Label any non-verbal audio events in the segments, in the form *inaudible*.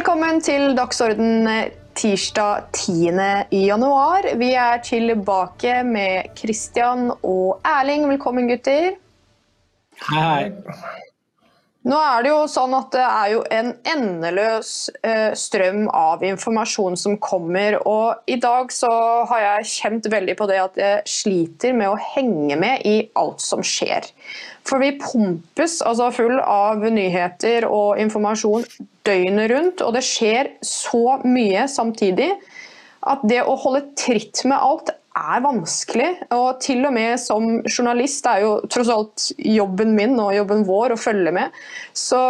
Velkommen til Dagsorden tirsdag 10. januar. Vi er tilbake med Kristian og Erling. Velkommen, gutter. Hei. Nå er det jo sånn at det er jo en endeløs eh, strøm av informasjon som kommer. Og i dag så har jeg kjent veldig på det at jeg sliter med å henge med i alt som skjer. For vi pumpes altså full av nyheter og informasjon døgnet rundt, og det skjer så mye samtidig at det å holde tritt med alt er vanskelig. Og til og med som journalist, det er jo tross alt jobben min og jobben vår å følge med, så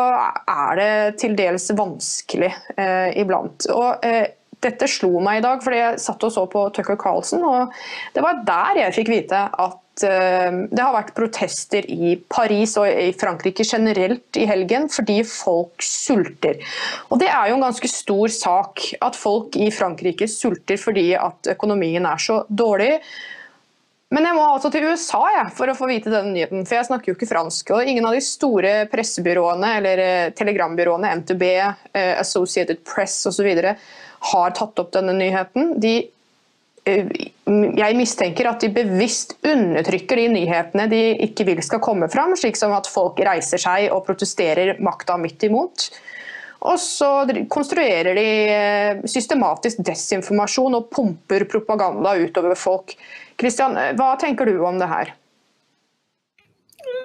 er det til dels vanskelig eh, iblant. Og eh, dette slo meg i dag, fordi jeg satt og så på Tucker Carlson, og det var der jeg fikk vite at uh, det har vært protester i Paris og i Frankrike generelt i helgen fordi folk sulter. Og Det er jo en ganske stor sak at folk i Frankrike sulter fordi at økonomien er så dårlig. Men jeg må altså til USA jeg, for å få vite denne nyheten, for jeg snakker jo ikke fransk. og Ingen av de store pressebyråene eller eh, telegrambyråene, NTB, eh, Associated Press osv. har tatt opp denne nyheten. De Eh, jeg mistenker at de bevisst undertrykker de nyhetene de ikke vil skal komme fram, slik som at folk reiser seg og protesterer makta midt imot. Og så konstruerer de eh, systematisk desinformasjon og pumper propaganda utover folk. Kristian, hva tenker du om det her?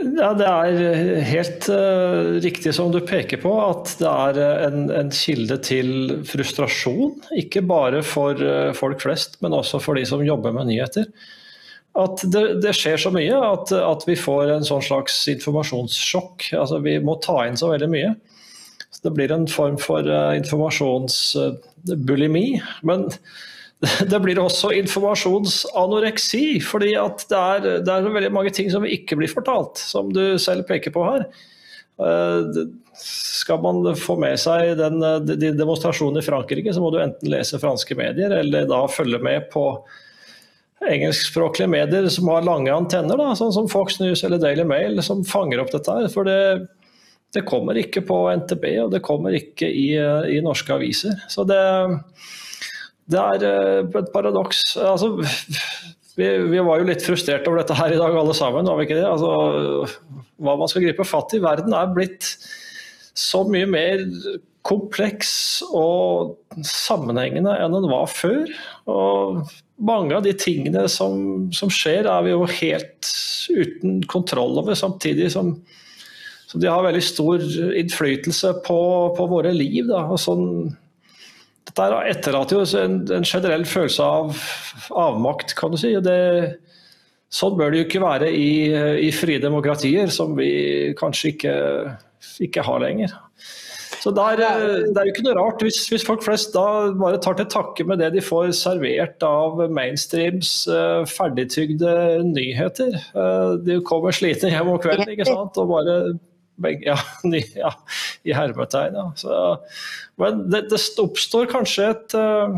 Ja, Det er helt uh, riktig som du peker på, at det er eh, en, en kilde til frustrasjon. Ikke bare for uh, folk flest, men også for de som jobber med nyheter. At det, det skjer så mye at, at, vi får en sånn slags informasjonssjokk. Altså, vi må ta inn så veldig mye. Så det blir en form for uh, informasjonsbulimi. Men *laughs* det blir også informasjonsanoreksi. fordi det er, det er, veldig mange ting som ikke blir fortalt, som du selv peker på her. Eh, skal man få med seg den, de demonstrasjonene i Frankrike, så må du enten lese franske medier, eller da følge med på engelskspråklige medier som har lange antenner, da, sånn som Fox News eller Daily Mail, som fanger opp dette. her, for det, det kommer ikke på NTB, og det kommer ikke i, i norske aviser. Så det det er eh, et paradoks. Altså, vi, vi, var jo litt frustrert over dette her i dag, alle sammen. var vi ikke det? Altså, hva man skal gripe fatt i. Verden er blitt så mye mer kompleks og sammenhengende enn den var før. Og mange av de tingene som, som skjer, er vi jo helt uten kontroll over, samtidig som, som de har veldig stor innflytelse på, på våre liv. Da. Og sånn dette etterlater jo en, en, generell følelse av avmakt, kan du si. og det Sånn bør det jo ikke være i, i frie demokratier, som vi kanskje ikke, ikke har lenger. Så det er, det er, jo ikke noe rart hvis, hvis, folk flest da bare tar til takke med det de får servert av mainstreams uh, ferdigtygde nyheter. Uh, de kommer slitne hjem om kvelden ikke sant? og bare ja, *laughs* ja, i hermetegn. Ja. Så, men det, det, oppstår kanskje et, eh,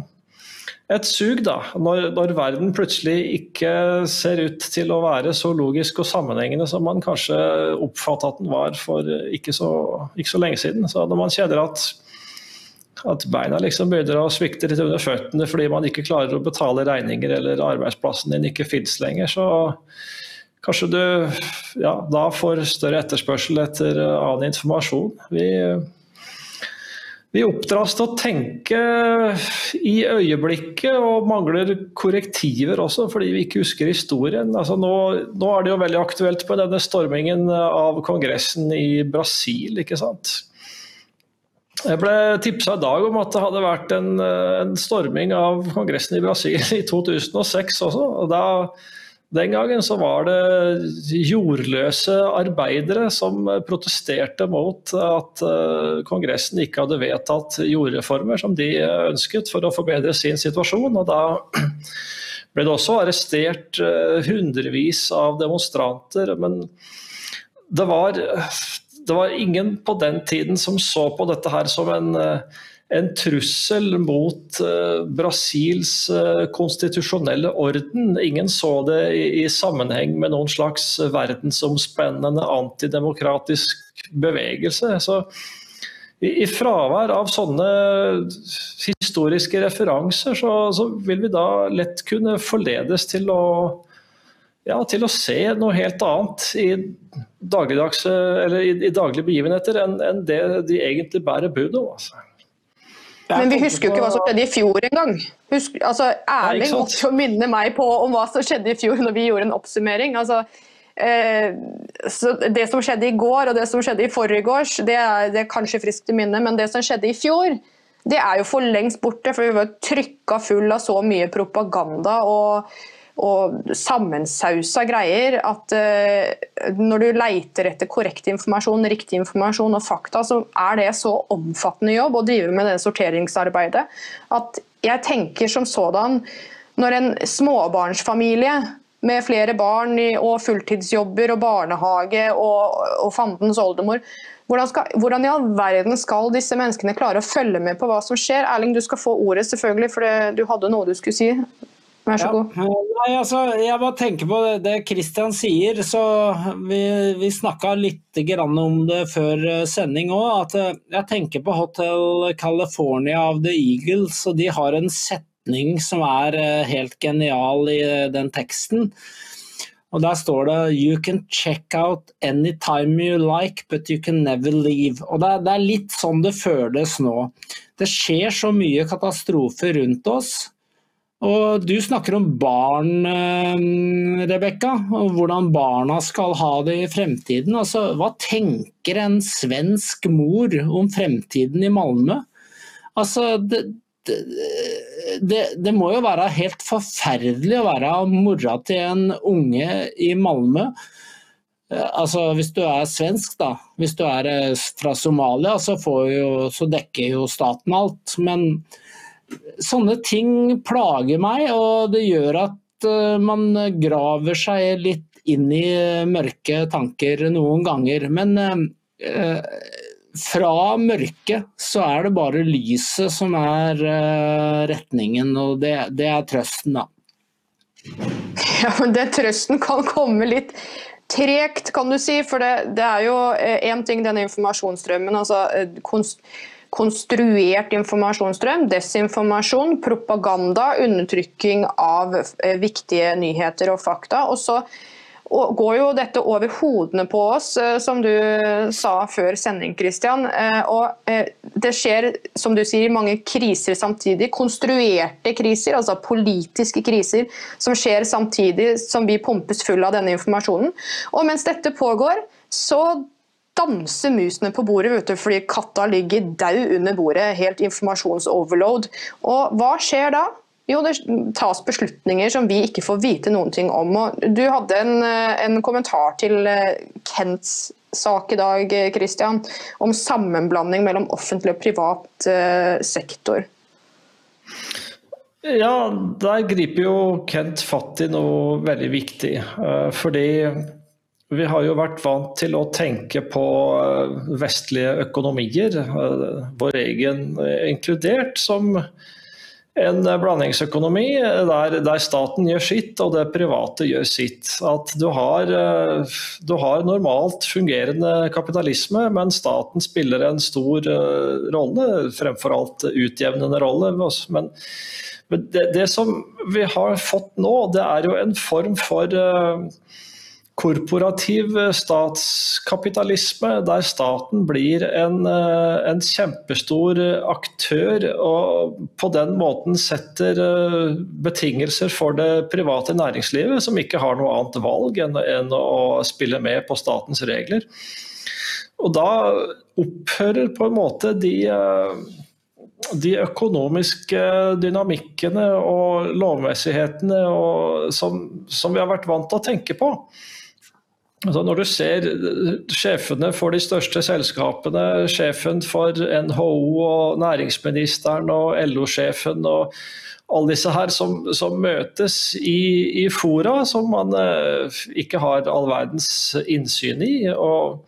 et sug da, når, når, verden plutselig ikke ser ut til å være så logisk og sammenhengende som man kanskje oppfattet at den var for ikke så, ikke så lenge siden. Så når man kjenner at at beina liksom begynner å svikte litt under føttene fordi man ikke klarer å betale regninger eller arbeidsplassen din ikke fins lenger, så kanskje du ja, da får større etterspørsel etter eh, annen informasjon. Vi, vi oppdras til å tenke i øyeblikket og mangler korrektiver også, fordi vi ikke husker historien. Altså nå, nå, er det jo veldig aktuelt på denne stormingen av Kongressen i Brasil, ikke sant. Jeg ble tipsa i dag om at det hadde vært en, en storming av Kongressen i Brasil i 2006 også. og da den gangen så var det jordløse arbeidere som protesterte mot at eh, Kongressen ikke hadde vedtatt jordreformer som de ønsket for å forbedre sin situasjon. Og da *clears throat* ble det også arrestert eh, hundrevis av demonstranter. Men det var, det var ingen på den tiden som så på dette her som en eh, en trussel mot uh, Brasils uh, konstitusjonelle orden. Ingen så det i, i, sammenheng med noen slags verdensomspennende antidemokratisk bevegelse. Så i, i fravær av sånne historiske referanser, så, så, vil vi da lett kunne forledes til å, ja, til å se noe helt annet i, i, i daglige begivenheter enn, enn det de egentlig bærer bud om. Altså. Men vi husker jo ikke hva som skjedde i fjor engang. Altså, Erling måtte jo minne meg på om hva som skjedde i fjor når vi gjorde en oppsummering. Altså, eh, det som skjedde i går og det som skjedde i forgårs, det er, det er kanskje friskt i minne, men det som skjedde i fjor, det er jo for lengst borte. For vi var trykka full av så mye propaganda. og og sammensausa greier. At uh, når du leiter etter korrekt informasjon, riktig informasjon og fakta, så er det så omfattende jobb å drive med det sorteringsarbeidet at jeg tenker som sådan Når en småbarnsfamilie med flere barn og fulltidsjobber og barnehage og, og fandens oldemor hvordan, skal, hvordan, i all verden skal disse menneskene klare å følge med på hva som skjer? Erling, du skal få ordet, selvfølgelig, for du hadde noe du skulle si. Vær så god. Ja. Nei, altså, jeg bare tenker på det, Kristian Christian sier. så Vi, vi snakka litt om det før eh, sending òg. eh, Jeg tenker på Hotel California av the Eagles. og De har en setning som er eh, helt genial i den teksten. Og Der står det 'You can check out anytime you like, but you can never leave'. Og det er, det er litt sånn det føles nå. Det skjer så mye katastrofer rundt oss. Og Du snakker om barn, eh, Rebekka, og hvordan barna skal ha det i fremtiden. Altså, hva tenker en svensk mor om fremtiden i Malmö? Altså, det, det, det, må jo være helt forferdelig å være mora til en unge i Malmö. Eh, altså, Hvis du er svensk, da. Hvis du er eh, fra Somalia, så, jo, så dekker jo staten alt. Men sånne ting plager meg, og det gjør at eh, man graver seg litt inn i mørke tanker noen ganger. Men eh, fra mørket så er det bare lyset som er eh, retningen, og det, det, er trøsten, da. Ja, men det trøsten kan komme litt tregt, kan du si. For det, det er jo én ting, denne informasjonsstrømmen. altså konst konstruert informasjonsstrøm, desinformasjon, propaganda, undertrykking av eh, viktige nyheter og fakta. Og så går jo dette over hodene på oss, eh, som du sa før sending, Christian. Eh, og det skjer, som du sier, mange kriser samtidig. Konstruerte kriser, altså politiske kriser, som skjer samtidig som vi pumpes full av denne informasjonen. Og mens dette pågår, så danser musene på bordet vet fordi katta ligger daud under bordet. Helt informasjonsoverload. Og hva skjer da? Jo, det tas beslutninger som vi ikke får vite noen ting om. Og du hadde en, eh, en kommentar til eh, Kents sak i dag, Christian, om sammenblanding mellom offentlig og privat eh, sektor. Ja, der griper jo Kent fatt i noe veldig viktig. Fordi vi har jo vært vant til å tenke på eh, vestlige økonomier, eh, vår egen eh, inkludert, som en blandingsøkonomi der, der, staten gjør sitt og det private gjør sitt. At du har, du har, normalt fungerende kapitalisme, men staten spiller en stor rolle, fremfor alt utjevnende rolle. Men, det, det, som vi har fått nå, det er jo en form for korporativ eh, statskapitalisme, der staten blir en, eh, en, kjempestor aktør og på den måten setter eh, betingelser for det private næringslivet, som ikke har noe annet valg enn, enn å spille med på statens regler. Og da opphører på en måte de de økonomiske dynamikkene og lovmessighetene og som, som, vi har vært vant til å tenke på. Altså når du ser sjefene for de største selskapene, sjefen for NHO og næringsministeren og LO-sjefen og alle disse her som, som møtes i, i, fora som man eh, ikke har all verdens innsyn i. og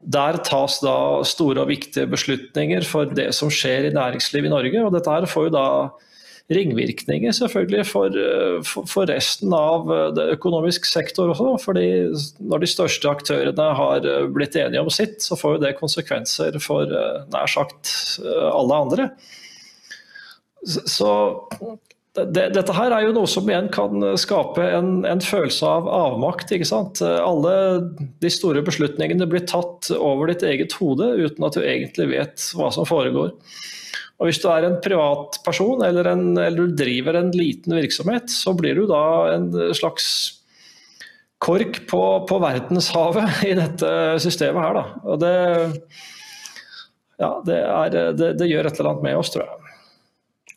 der tas da store og viktige beslutninger for det som skjer i næringslivet i Norge. og Dette her får jo da ringvirkninger selvfølgelig for, for, for resten av det økonomisk sektor også. fordi når de største aktørene har blitt enige om sitt, så får jo det konsekvenser for nær sagt alle andre. Så det, dette her er jo noe som igjen kan skape en, en, følelse av avmakt. ikke sant? Alle de store beslutningene blir tatt over ditt eget hode uten at du egentlig vet hva som foregår. Og Hvis du er en privatperson eller, en, eller du driver en liten virksomhet, så blir du da en slags kork på, på verdenshavet i dette systemet her. Da. Og det, ja, det, er, det, det gjør et eller annet med oss, tror jeg.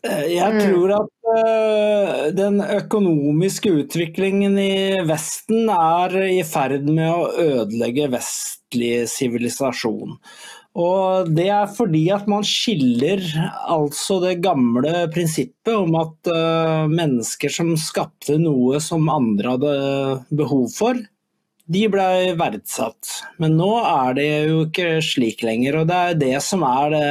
Jeg mm. tror at uh, den økonomiske utviklingen i Vesten er i ferd med å ødelegge vestlig sivilisasjon. Og det er fordi at man skiller altså det gamle prinsippet om at uh, mennesker som skapte noe som andre hadde behov for, de ble verdsatt. Men nå er det jo ikke slik lenger, og det er det som er det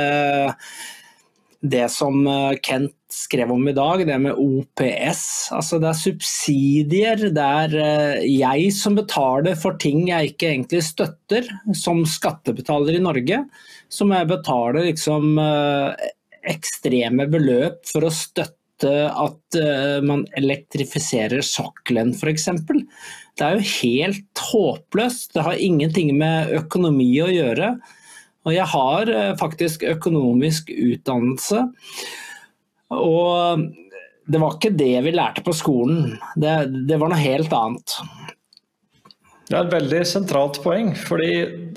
det som eh, Kent skrev om i dag, det med OPS. Altså det er subsidier. Det er eh, jeg som betaler for ting jeg ikke egentlig støtter, som skattebetaler i Norge. Så må jeg betale liksom eh, ekstreme beløp for å støtte at man elektrifiserer sokkelen f.eks. Det er jo helt håpløst. Det har ingenting med økonomi å gjøre. Og jeg har eh, faktisk økonomisk utdannelse. Og det var ikke det vi lærte på skolen, det, det var noe helt annet. Det er et veldig sentralt poeng. fordi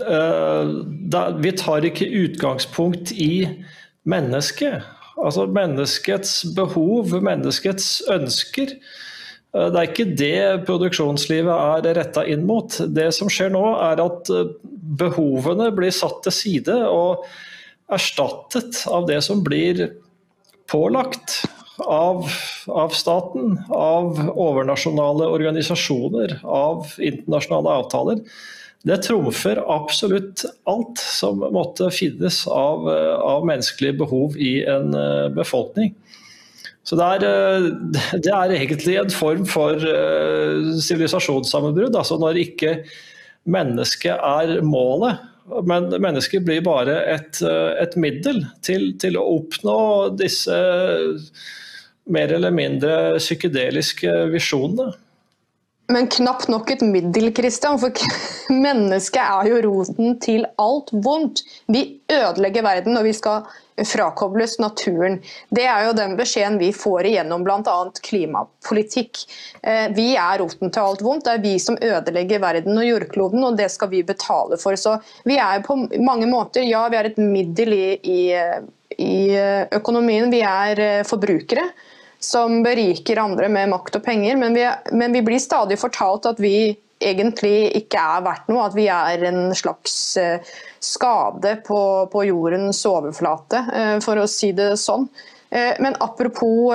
uh, da, Vi tar ikke utgangspunkt i mennesket. Altså menneskets behov, menneskets ønsker. Eh, det er ikke det produksjonslivet er retta inn mot. Det som skjer nå, er at eh, behovene blir satt til side og erstattet av det som blir pålagt av, av staten, av overnasjonale organisasjoner, av internasjonale avtaler. Det trumfer absolutt alt som måtte finnes av, eh, av menneskelige behov i en befolkning. Så det er, eh, *laughs* det er, egentlig en form for eh, sivilisasjonssammenbrudd. Altså når ikke mennesket er målet, men mennesket blir bare et, eh, et middel til, til, å oppnå disse mer eller mindre psykedeliske visjonene. Men knapt nok et middel, Christian, for *laughs* mennesket er jo roten til alt vondt. Vi ødelegger verden, og vi skal frakobles naturen. Det er jo den beskjeden vi får igjennom bl.a. klimapolitikk. Eh, vi er roten til alt vondt. Det er vi som ødelegger verden og jordkloden, og det skal vi betale for. Så vi er på mange måter ja, vi er et middel i, i, i økonomien. Vi er eh, forbrukere som beriker andre med makt og penger. Men vi, men vi, blir stadig fortalt at vi egentlig ikke er verdt noe. At vi er en slags eh, skade på, på jordens overflate, eh, for å si det sånn. Eh, men apropos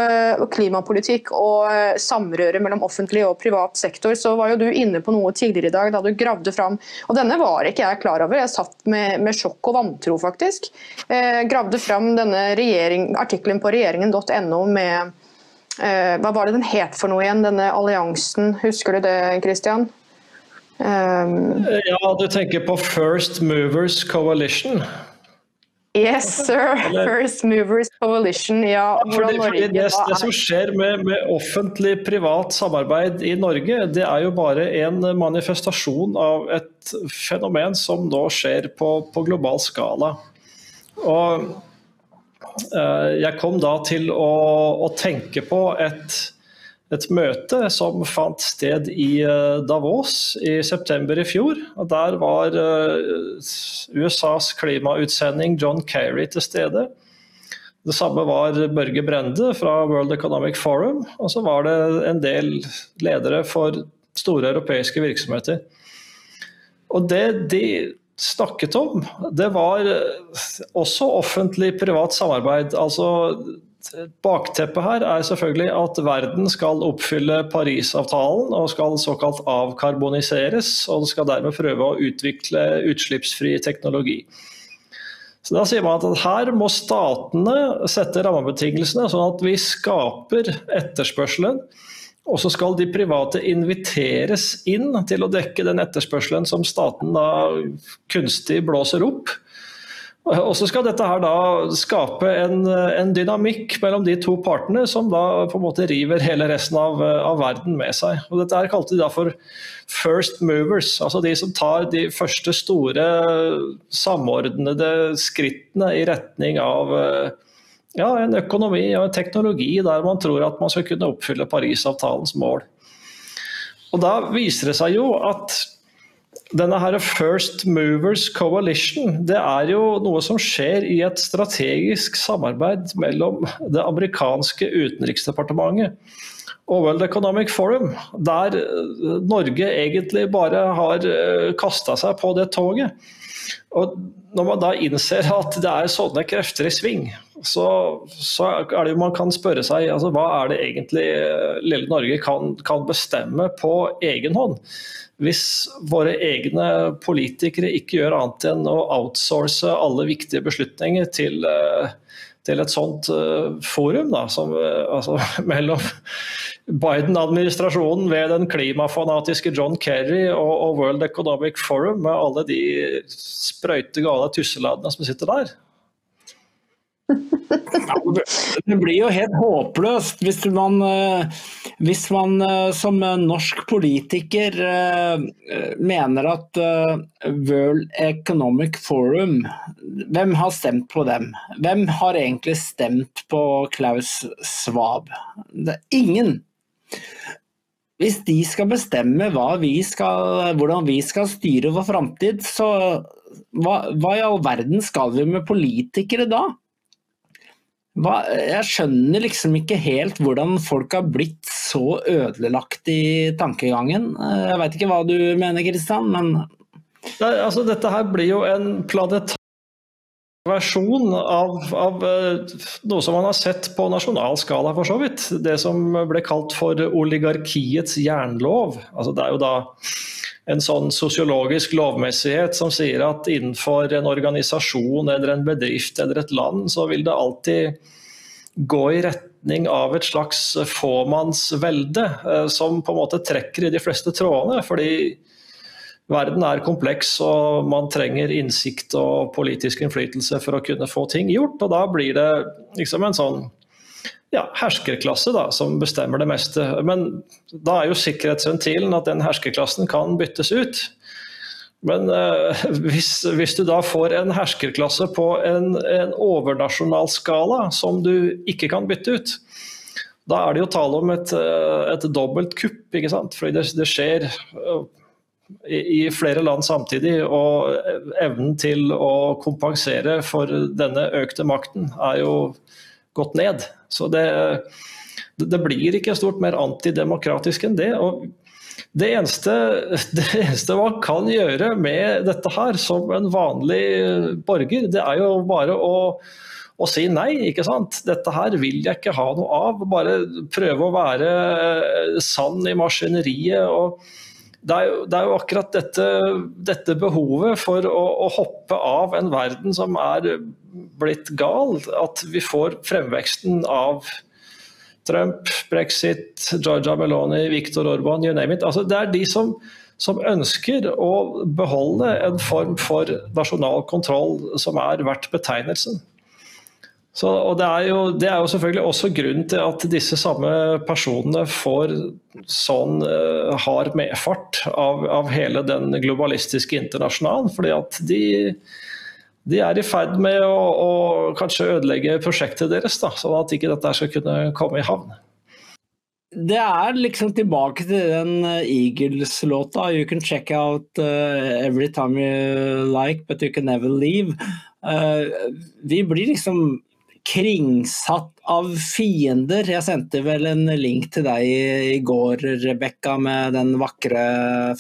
klimapolitikk og samrøre mellom offentlig og privat sektor, så var jo du inne på noe tidligere i dag da du gravde fram Og denne var ikke jeg klar over, jeg satt med, med sjokk og vantro, faktisk. Gravde fram denne artikkelen på regjeringen.no med Eh, hva var det den het for noe igjen, denne alliansen? Husker du det, Christian? Um, ja, du tenker på First Movers Coalition? Yes, sir. First Movers Coalition. Ja, fordi, fordi det, det, som skjer med, med offentlig-privat samarbeid i Norge, det er jo bare en manifestasjon av et fenomen som nå skjer på, på global skala. Og Eh, jeg kom da til å, å tenke på et, et, møte som fant sted i eh, Davos i september i fjor. Og der var eh, USAs klimautsending John Kerry til stede. Det samme var Børge Brende fra World Economic Forum. Og så var det en del ledere for store europeiske virksomheter. Og det de snakket om, det var eh, også offentlig-privat samarbeid. Altså, bakteppet her er selvfølgelig at verden skal oppfylle Parisavtalen og skal såkalt avkarboniseres, og skal dermed prøve å utvikle utslippsfri teknologi. Så Da sier man at her må statene sette rammebetingelsene, sånn at vi skaper etterspørselen. Og så skal de private inviteres inn til å dekke den etterspørselen som staten da kunstig blåser opp. Og så skal dette her da skape en, en, dynamikk mellom de to partene som da på en måte river hele resten av, av, verden med seg. Og dette her kalte de da for first movers, altså de som tar de første store samordnede skrittene i retning av ja, en økonomi og en teknologi der man tror at man skal kunne oppfylle Parisavtalens mål. Og da viser det seg jo at denne her First Movers Coalition det er jo noe som skjer i et strategisk samarbeid mellom det amerikanske utenriksdepartementet og World Economic Forum, der Norge egentlig bare har eh, kasta seg på det toget. Og Når man da innser at det er sånne krefter i sving, så, så er det jo man kan spørre seg altså, hva er det egentlig eh, lille Norge kan, kan bestemme på egen hånd? Hvis våre egne politikere ikke gjør annet enn å outsource alle viktige beslutninger til, eh, til et sånt eh, forum, da, som, altså, *laughs* mellom Biden-administrasjonen ved den klimafanatiske John Kerry og, og, World Economic Forum, med alle de sprøyte gale tusseladene som sitter der. Det blir jo helt håpløst hvis man, eh, hvis man eh, som norsk politiker eh, mener at World Economic Forum Hvem har stemt på dem? Hvem har egentlig stemt på Klaus Svab? ingen. Hvis de skal bestemme vi skal, hvordan vi skal styre vår framtid, så hva, hva i all verden skal vi med politikere da? Hva, jeg skjønner liksom ikke helt hvordan folk har blitt så ødelagt i tankegangen. Jeg veit ikke hva du mener, Kristian, men altså, Dette her blir jo en planetar versjon av, av, eh, noe som man har sett på nasjonal skala, for så vidt. Det som ble kalt for oligarkiets jernlov. Altså, det er jo da en sånn sosiologisk lovmessighet som sier at innenfor en organisasjon eller en bedrift eller et land, så vil det alltid gå i retning av et slags fåmannsvelde eh, som på en måte trekker i de fleste trådene. fordi verden er kompleks og man trenger innsikt og politisk innflytelse for å kunne få ting gjort. Og da blir det liksom en sånn ja, herskerklasse da, som bestemmer det meste. Men da er jo sikkerhetsventilen at den herskerklassen kan byttes ut. Men eh, *laughs* hvis, hvis, du da får en herskerklasse på en, en, overnasjonal skala som du ikke kan bytte ut, da er det jo tale om et, eh, et dobbelt kupp. ikke sant? Fordi det, det skjer i, flere land samtidig, og evnen til å kompensere for denne økte makten er jo gått ned. Så det, det blir ikke stort mer antidemokratisk enn det. og det eneste, *laughs* det eneste, man kan gjøre med dette her som en vanlig borger, det er jo bare å, å si nei. ikke sant? Dette her vil jeg ikke ha noe av. Bare prøve å være sann i maskineriet. og det er, jo, det er jo, akkurat dette, dette behovet for å, å, hoppe av en verden som er blitt gal, at vi får fremveksten av Trump, brexit, Georgia Meloni, Viktor Orban, you name it. Altså, det er de som, som ønsker å beholde en form for nasjonal kontroll som er verdt betegnelsen. Så, og det er, jo, det er, jo, selvfølgelig også grunnen til at disse samme personene får sånn uh, hard medfart av, av, hele den globalistiske internasjonalen. fordi at de, de er i ferd med å, å, kanskje ødelegge prosjektet deres, da, sånn at ikke dette skal kunne komme i havn. Det er liksom tilbake til den eh, Eagles-låta 'You can check out uh, every time you like, but you can never leave'. Uh, vi blir liksom kringsatt av fiender. Jeg sendte vel en link til deg i går, Rebekka, med den vakre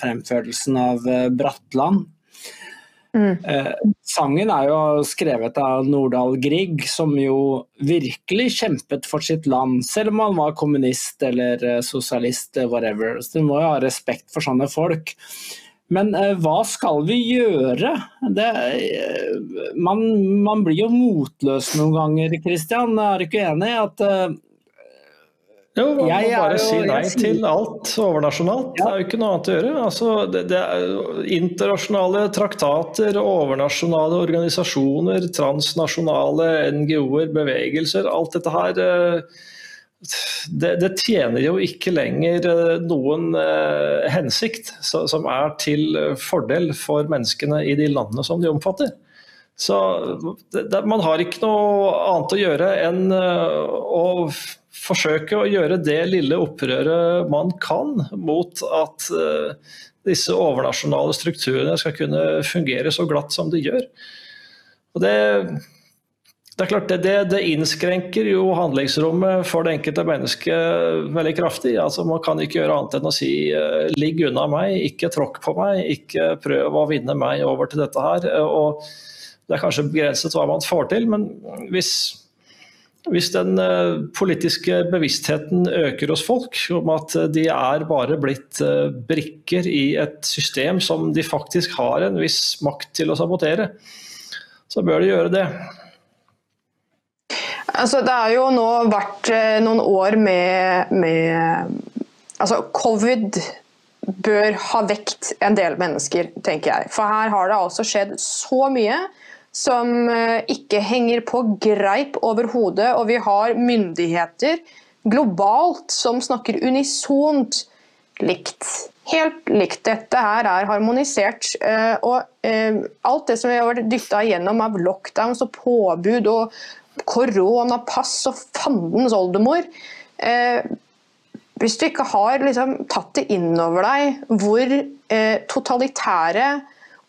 fremførelsen av eh, Bratland. Mm. Eh, sangen er jo skrevet av Nordahl Grieg, som jo virkelig kjempet for sitt land, selv om han var kommunist eller eh, sosialist, whatever. Så du må jo ha respekt for sånne folk. Men eh, hva skal vi gjøre? Det, eh, man, man, blir jo motløs noen ganger, Kristian. Er du ikke enig? i At, eh, jo, man må bare jo, si nei sier... til alt overnasjonalt. Ja. Det er jo ikke noe annet å gjøre. Altså, det, det er internasjonale traktater, overnasjonale organisasjoner, transnasjonale NGO-er, bevegelser. Alt dette her uh, det, det, tjener jo ikke lenger eh, noen eh, hensikt som er til fordel for menneskene i de landene som de omfatter. Så det, Man har ikke noe annet å gjøre enn eh, å forsøke å gjøre det lille opprøret man kan mot at disse overnasjonale strukturene skal kunne fungere så glatt som de gjør. Og det det er klart, det, det, det, innskrenker jo handlingsrommet for det enkelte mennesket veldig kraftig. Altså, man kan ikke gjøre annet enn å si uh, ligg unna meg, ikke tråkk på meg, ikke prøv å vinne meg over til dette her. Og det er kanskje begrenset hva man får til, men hvis, hvis den uh, politiske bevisstheten øker hos folk om at de er bare blitt brikker i et system som de faktisk har en viss makt til å sabotere, så bør de gjøre det. Altså, det har jo nå vært eh, noen år med, med altså, Covid bør ha vekt en del mennesker, tenker jeg. For her har det altså skjedd så mye som eh, ikke henger på greip overhodet. Og vi har myndigheter globalt som snakker unisont likt. Helt likt. Dette her er harmonisert. Eh, og alt det som vi har vært dytta igjennom av lockdowns og påbud og koronapass og fandens oldemor. Eh, hvis du ikke har liksom, tatt det inn over deg hvor eh, totalitære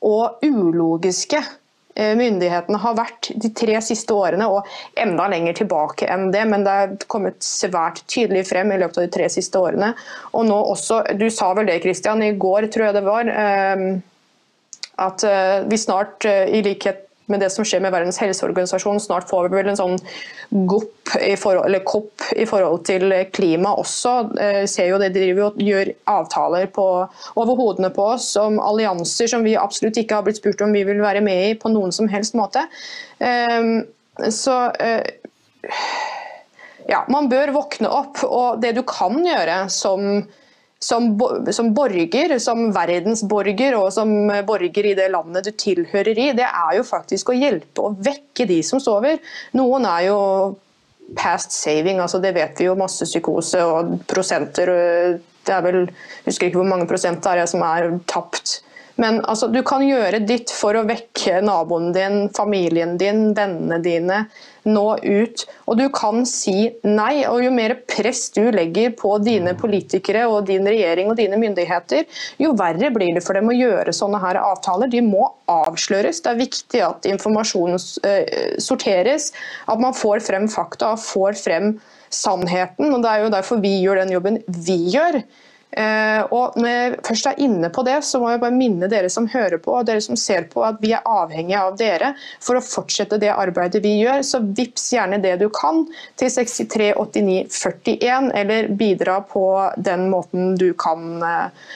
og ulogiske eh, myndighetene har vært de tre siste årene, og enda lenger tilbake enn det, men det er kommet svært tydelig frem i løpet av de tre siste årene. Og nå også, Du sa vel det, Christian, i går tror jeg det var, eh, at eh, vi snart, eh, i likhet med det som skjer med Verdens helseorganisasjon. Snart får vi vel en sånn GOP i forhold, eller COP i forhold til klima også. Eh, ser jo det de driver og gjør avtaler på, over hodene på oss om allianser som vi absolutt ikke har blitt spurt om vi vil være med i på noen som helst måte. Eh, så eh, ja, man bør våkne opp. Og det du kan gjøre som som, som, borger, som verdensborger og som borger i det landet du tilhører i, det er jo faktisk å hjelpe og vekke de som sover. Noen er jo past saving, altså det vet vi jo. Masse psykose og prosenter. Det er vel, jeg husker ikke hvor mange prosent det er som er tapt. Men altså, du kan gjøre ditt for å vekke naboen din, familien din, vennene dine nå ut. Og du kan si nei. Og jo mer press du legger på dine politikere og din regjering og dine myndigheter, jo verre blir det for dem å gjøre sånne her avtaler. De må avsløres. Det er viktig at informasjonen uh, sorteres, at man får frem fakta, og får frem sannheten. og Det er jo derfor vi gjør den jobben vi gjør. Eh, og når jeg først er inne på det, så må jeg bare minne dere som hører på og dere som ser på, at vi er avhengige av dere for å fortsette det arbeidet vi gjør. Så vips gjerne det du kan til 63 89 41, eller bidra på den måten du kan. Eh,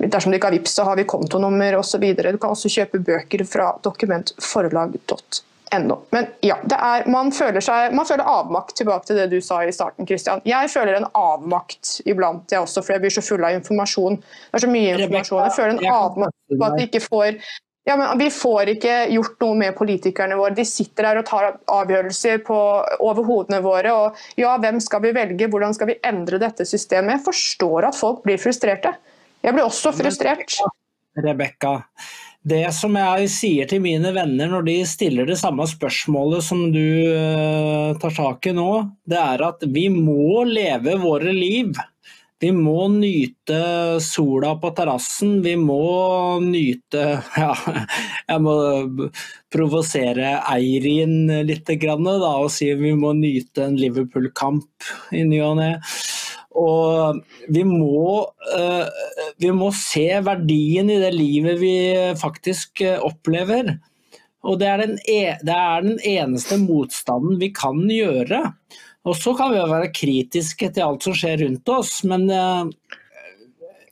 dersom du ikke har VIPS, så har vi kontonummer osv. Du kan også kjøpe bøker fra dokumentforlag.no ennå. Men ja, er, man, føler seg, man, føler avmakt, tilbake til det du sa i starten. Christian. Jeg føler en avmakt iblant, jeg også, for jeg blir så full av informasjon. Det er så mye informasjon. Jeg føler en avmakt på at vi ikke får ja, men Vi får ikke gjort noe med politikerne våre. De sitter der og tar avgjørelser på, over hodene våre. og ja, Hvem skal vi velge? Hvordan skal vi endre dette systemet? Jeg forstår at folk blir frustrerte. Jeg blir også frustrert. Rebekka, det som jeg sier til mine venner når de stiller det samme spørsmålet som du uh, tar tak i nå, det er at vi må leve våre liv. Vi må nyte sola på terrassen, vi må nyte *laughs* Ja, jeg må provosere Eirin litt da, og si vi må nyte en Liverpool-kamp i ny og ne. Og vi må, eh, vi må, se verdien i det livet vi faktisk eh, opplever. Og det er, e, det er den eneste motstanden vi kan gjøre. Og så kan vi være kritiske til alt som skjer rundt oss, men eh,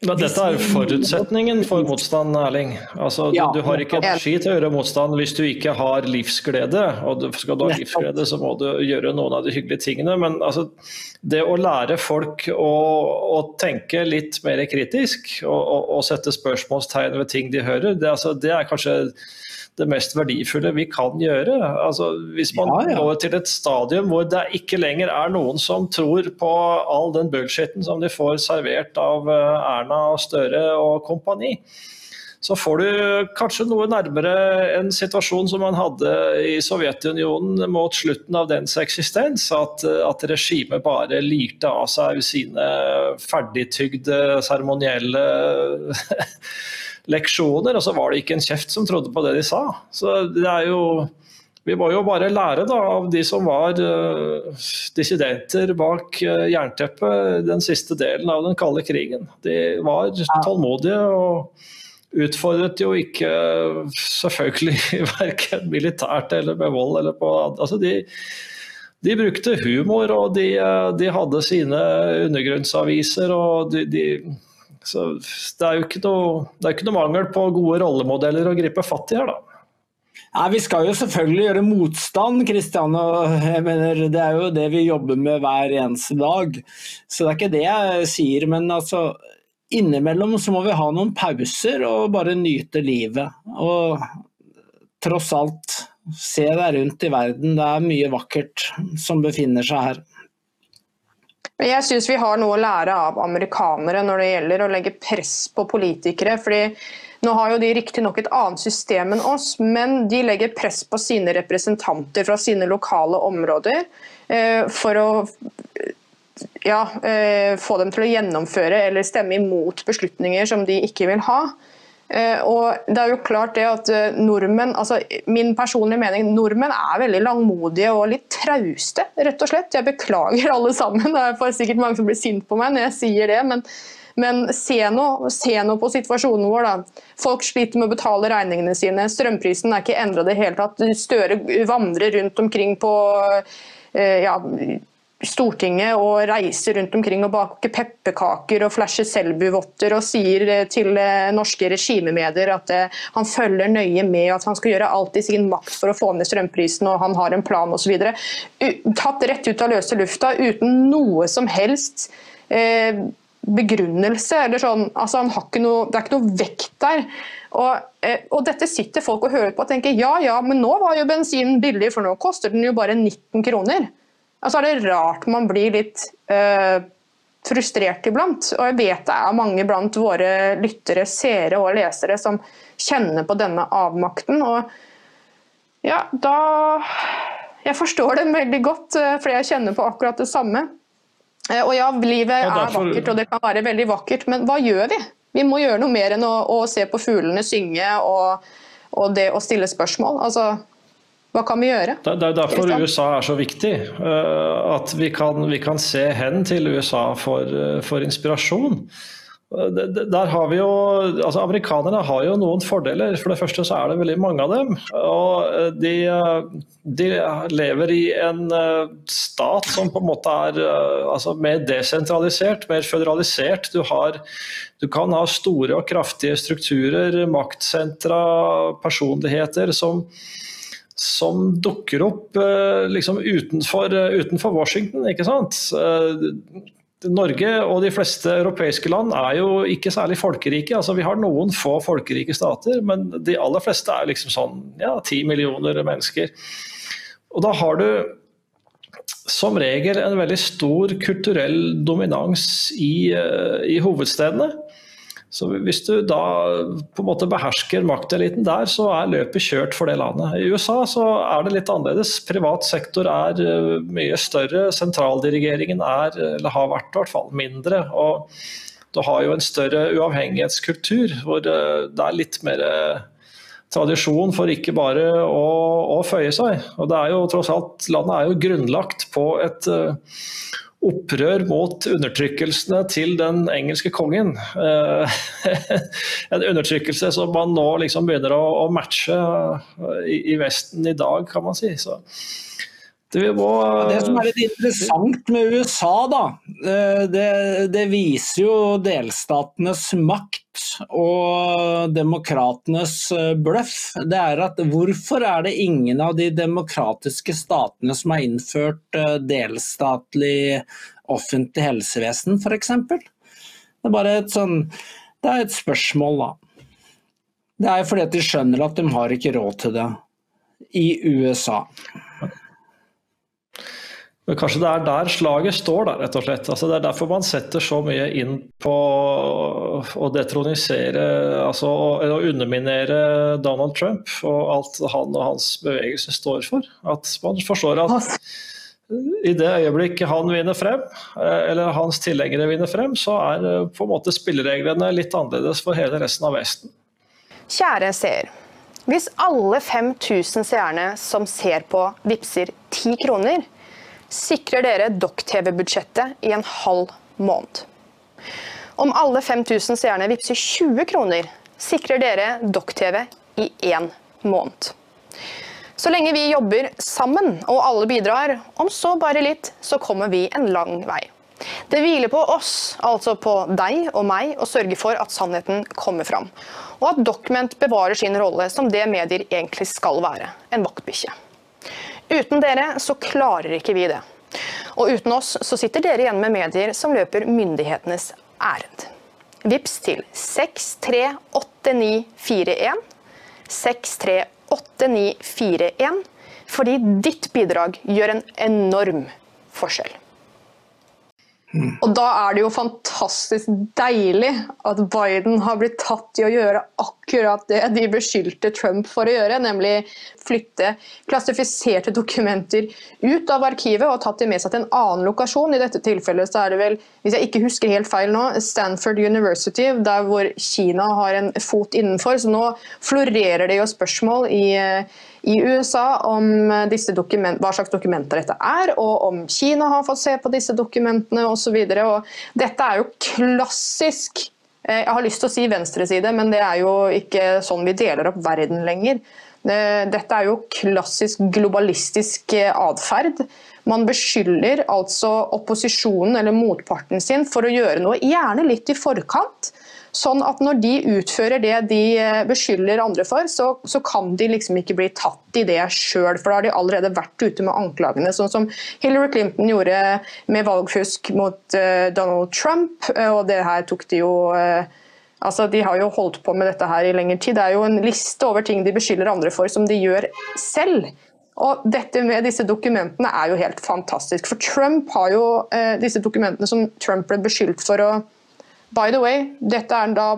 Men dette er forutsetningen for motstand, Erling. Altså, du, du har ikke energi til å gjøre motstand hvis du ikke har livsglede. Og skal du ha livsglede, så må du gjøre noen av de hyggelige tingene. Men altså, det å lære folk å, å tenke litt mer kritisk og, og, og sette spørsmålstegn ved ting de hører, det, altså, det er kanskje det mest verdifulle vi kan gjøre. Altså, hvis man Ja, ja. går til et stadium hvor det ikke lenger er noen som tror på all den bullshitten som de får servert av eh, Erna og Støre og kompani, så får du kanskje noe nærmere en situasjon som man hadde i Sovjetunionen mot slutten av dens eksistens. At, at regimet bare lirte av seg sine ferdigtygde seremonielle *laughs* leksjoner, og så var det ikke en kjeft som trodde på det de sa. Så det er jo vi må jo bare lære da, av de som var uh, dissidenter bak uh, jernteppet den siste delen av den kalde krigen. De var tålmodige og utfordret jo ikke selvfølgelig *laughs* verken militært eller med vold eller på altså de, de brukte humor, og de, uh, de hadde sine undergrunnsaviser. og de, de så det er jo ikke noe, ikke noe mangel på gode rollemodeller å gripe fatt i her, da. Nei, Vi skal jo selvfølgelig gjøre motstand, Kristian. og jeg mener, Det er jo det vi jobber med hver eneste dag. Så det er ikke det jeg sier. Men altså, innimellom så må vi ha noen pauser og bare nyte livet. Og tross alt, se deg rundt i verden. Det er mye vakkert som befinner seg her. Jeg syns vi har noe å lære av amerikanere når det gjelder å legge press på politikere. fordi nå har jo de riktignok et annet system enn oss, men de legger press på sine representanter fra sine lokale områder eh, for å ja, eh, få dem til å gjennomføre eller stemme imot beslutninger som de ikke vil ha. Eh, og det er jo klart det at eh, nordmenn, altså Min personlige mening nordmenn er veldig langmodige og litt trauste, rett og slett. Jeg beklager alle sammen. Det er sikkert mange som blir sint på meg når jeg sier det. men men se nå, se nå på situasjonen vår. da. Folk sliter med å betale regningene sine. Strømprisen er ikke endra i det hele tatt. Støre vandrer rundt omkring på eh, ja, Stortinget og reiser rundt omkring og baker pepperkaker og flasher Selbu-votter og sier eh, til eh, norske regimemedier at eh, han følger nøye med, at han skal gjøre alt i sin makt for å få ned strømprisen og han har en plan osv. Tatt rett ut av løse lufta uten noe som helst begrunnelse. eller sånn, altså han har ikke noe, Det er ikke noe vekt der. Og, og dette sitter folk og hører på og tenker ja ja, men nå var jo bensinen billig, for nå koster den jo bare 19 kroner. Altså er det rart man blir litt eh, frustrert iblant. Og jeg vet det er mange blant våre lyttere, seere og lesere som kjenner på denne avmakten. Og ja, da Jeg forstår den veldig godt, for fordi jeg kjenner på akkurat det samme. Eh, Og ja, livet Og derfor- er vakkert, og det kan være veldig vakkert, men hva gjør vi? Vi må gjøre noe mer enn å, å se på fuglene synge og, og det å stille spørsmål. Altså, hva kan vi gjøre? Det er derfor USA er så viktig. eh, At vi kan, vi kan se hen til USA for, eh, for inspirasjon. Eh, Der har vi jo, altså Amerikanerne har jo noen fordeler. For det første så er det veldig mange av dem. Og de, de lever i en stat som på en måte er altså mer desentralisert, mer føderalisert. Du, har, du kan ha store og kraftige strukturer, maktsentra, personligheter som som dukker opp eh, liksom utenfor, eh, utenfor Washington. ikke sant? Eh, Norge og de fleste europeiske land er jo ikke særlig folkerike. altså Vi har noen få folkerike stater, men de aller fleste er liksom sånn ja, ti millioner mennesker. Og da har du som regel en veldig stor kulturell dominans i, i hovedstedene. Så Hvis du da på en måte behersker makteliten der, så er løpet kjørt for det landet. I USA så er det litt annerledes. Privat sektor er eh, mye større. Sentraldirigeringen er, eller har vært i hvert fall, mindre. Og du har jo en større uavhengighetskultur, hvor eh, det er litt mer eh, tradisjon for ikke bare å, å føye seg. Og det er jo tross alt, Landet er jo grunnlagt på et opprør mot undertrykkelsene til den engelske kongen. Eh, *laughs* en undertrykkelse som man nå liksom begynner å, matche eh, i Vesten i dag, kan man si. Så Det, må, det, som er litt interessant med USA, da, eh, det, det, viser jo delstatenes makt og demokratenes eh, bløff. Det er at Hvorfor er det ingen av de demokratiske statene som har innført eh, delstatlig offentlig helsevesen, f.eks.? Det er bare et sånn Det er et spørsmål, da. Det er fordi at de skjønner at de har ikke råd til det i USA. Men kanskje det er der slaget står, da, rett og slett. Altså, det er derfor man setter så mye inn på å detronisere altså å underminere Donald Trump og alt han og hans bevegelse står for. At man forstår at i det øyeblikket han vinner frem, eh, eller hans tilhengere vinner frem, så er eh, på en måte spillereglene litt annerledes for hele resten av Vesten. Kjære seer. Hvis alle 5000 seerne som ser på, vippser 10 kroner, sikrer dere Dokk-TV-budsjettet i en halv måned. Om alle 5000 seerne vippser 20 kroner, sikrer dere Dokk-TV i én måned. Så lenge vi jobber sammen og alle bidrar, om så bare litt, så kommer vi en lang vei. Det hviler på oss, altså på deg og meg, å sørge for at sannheten kommer fram. Og at Document bevarer sin rolle som det medier egentlig skal være, en vaktbikkje. Uten dere så klarer ikke vi det. Og uten oss så sitter dere igjen med medier som løper myndighetenes ærend. Vips til 638941. 638941. Fordi ditt bidrag gjør en enorm forskjell. Og da er det jo fantastisk deilig at Biden har blitt tatt i å gjøre akkurat det de beskyldte Trump for å gjøre, nemlig flytte klassifiserte dokumenter ut av arkivet og tatt dem med seg til en annen lokasjon. I dette tilfellet så er det vel, hvis jeg ikke husker helt feil nå, Stanford University, der hvor Kina har en fot innenfor. Så nå florerer det jo spørsmål i i USA om hva slags dokumenter dette er, og om Kina har fått se på disse dokumentene osv. Dette er jo klassisk eh, Jeg har lyst til å si venstreside, men det er jo ikke sånn vi deler opp verden lenger. Eh, dette er jo klassisk globalistisk eh, atferd. Man beskylder altså opposisjonen eller motparten sin for å gjøre noe, gjerne litt i forkant. Sånn at når de utfører det de eh, beskylder andre for, så, så kan de liksom ikke bli tatt i det sjøl, for da har de allerede vært ute med anklagene. Sånn som Hillary Clinton gjorde med valgfusk mot uh, Donald Trump, eh, og det her tok de jo uh, Altså, De har jo holdt på med dette her i lengre tid. Det er jo en liste over ting de beskylder andre for, som de gjør selv. Og dette med disse dokumentene er jo helt fantastisk. For Trump har jo eh, disse dokumentene som Trump ble beskyldt for å By the way, dette er da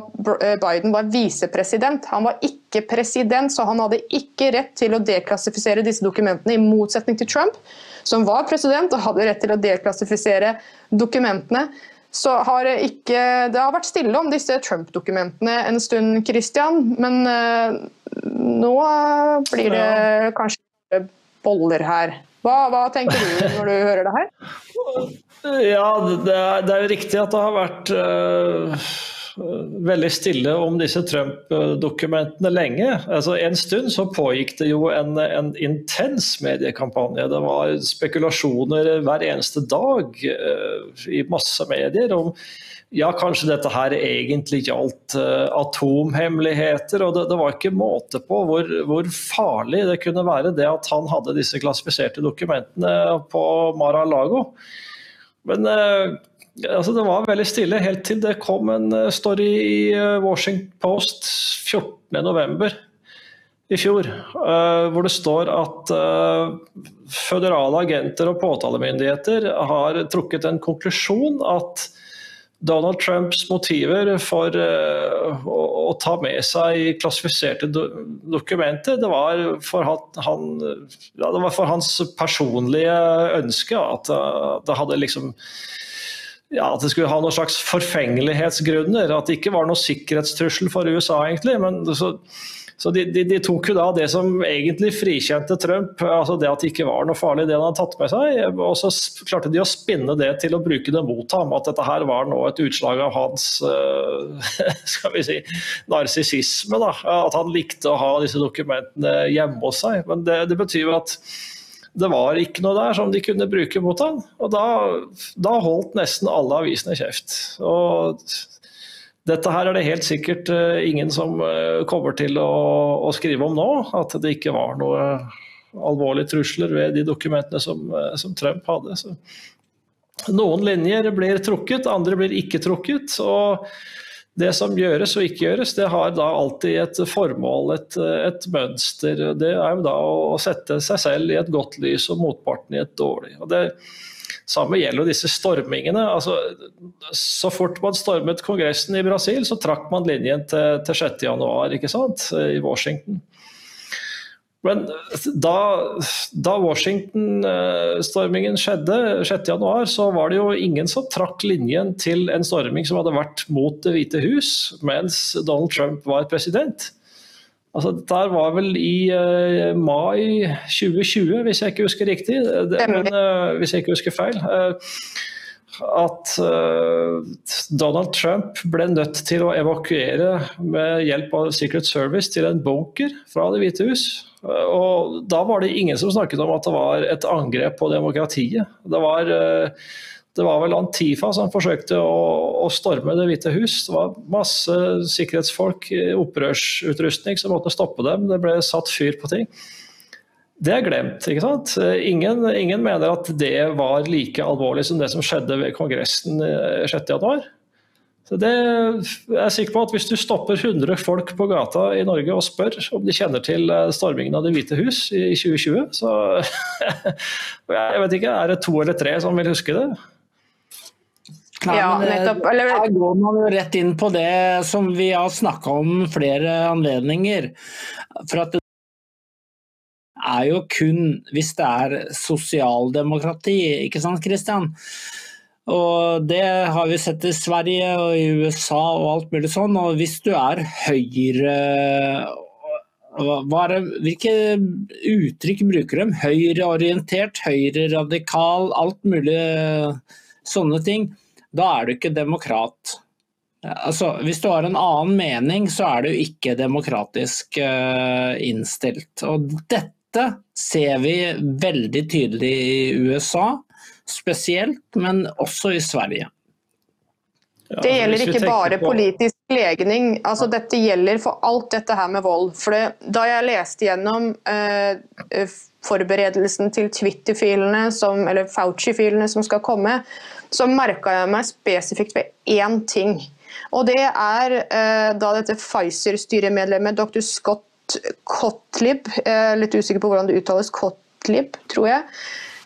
eh, Biden var visepresident. Han var ikke president, så han hadde ikke rett til å deklassifisere disse dokumentene, i motsetning til Trump, som var president og hadde rett til å deklassifisere dokumentene. Så har ikke, det har vært stille om disse Trump-dokumentene en stund, Christian. Men uh, nå blir det kanskje boller her. Hva, hva tenker du når du hører det her? *laughs* Ja, det er, det er jo riktig at det har vært uh, veldig stille om disse Trump-dokumentene lenge. Altså, en stund så pågikk det jo en, en, intens mediekampanje. Det var spekulasjoner hver eneste dag uh, i masse medier om ja, kanskje dette her egentlig gjaldt uh, atomhemmeligheter. og det, det, var ikke måte på hvor, hvor, farlig det kunne være det at han hadde disse klassifiserte dokumentene på Mar-a-Lago. Men uh, altså, det var veldig stille helt til det kom en uh, story i Washington Post 14.11. i fjor, hvor det står at føderale agenter og påtalemyndigheter har trukket en konklusjon at Donald Trumps motiver for uh, å, ta med seg klassifiserte do dokumenter, det var, han, ja, det var for, hans personlige ønske at uh, det hadde liksom ja, At det skulle ha noen slags forfengelighetsgrunner. At det ikke var noen sikkerhetstrussel for USA, egentlig. men så så de, de, de, tok jo da det som egentlig frikjente Trump, altså det at det ikke var noe farlig det han hadde tatt med seg, og så klarte de å spinne det til å bruke det mot ham. At dette her var nå et utslag av hans uh, *laughs* skal vi si, narsissisme. At han likte å ha disse dokumentene hjemme hos seg. Men det, det betyr jo at det var ikke noe der som de kunne bruke mot han. Og da, da holdt nesten alle avisene kjeft. Og dette her er det helt sikkert uh, ingen som uh, kommer til å, å, skrive om nå. At det ikke var noe alvorlige trusler ved de dokumentene som, uh, som Trump hadde. Så noen linjer blir trukket, andre blir ikke trukket. og det som gjøres og ikke gjøres, det har da alltid et formål, et, et, mønster. Det er jo da å sette seg selv i et godt lys og motparten i et dårlig. Og det samme gjelder jo disse stormingene. Altså, så fort man stormet Kongressen i Brasil, så trakk man linjen til, til 6.1 i Washington. Men da, da Washington-stormingen skjedde 6.1, så var det jo ingen som trakk linjen til en storming som hadde vært mot Det hvite hus mens Donald Trump var president. Altså, dette var vel i uh, mai 2020, hvis jeg ikke husker riktig. Det, men, uh, hvis jeg ikke husker feil. Uh, at Donald Trump ble nødt til å evakuere med hjelp av Secret Service til en bunker fra Det hvite hus. Og da var det ingen som snakket om at det var et angrep på demokratiet. Det var, det var vel Antifa som forsøkte å, å, storme Det hvite hus. Det var masse sikkerhetsfolk opprørsutrustning som måtte stoppe dem. Det ble satt fyr på ting. Det er glemt. ikke sant? Ingen, ingen mener at det var like alvorlig som det som skjedde ved Kongressen 6.1. Eh, så jeg er sikker på at Hvis du stopper 100 folk på gata i Norge og spør om de kjenner til eh, stormingen av Det hvite hus i 2020, så *laughs* jeg vet ikke, er det to eller tre som vil huske det? Nei, ja, eh, nettopp. Eller... Her går man jo rett inn på det som vi har snakka om flere anledninger. For at det er jo kun hvis det er sosialdemokrati, ikke sant Kristian? Og Det har vi sett i Sverige og i USA og alt mulig sånn. Og hvis du er høyre det, Hvilke uttrykk bruker de? Høyreorientert, høyreradikal, alt mulig sånne ting. Da er du ikke demokrat. Altså, hvis du har en annen mening, så er du ikke demokratisk uh, innstilt. Og dette ser vi veldig tydelig i USA spesielt, men også i Sverige. Det gjelder ikke bare politisk legning, altså dette gjelder for alt dette her med vold. For det, Da jeg leste gjennom eh, forberedelsen til Twitter-filene, eller Fauci-filene som skal komme, så merka jeg meg spesifikt ved én ting. Og det er eh, da dette Pfizer-styremedlemmet dr. Scott Kotlib, eh, litt usikker på hvordan det uttales, Kotlib, tror jeg,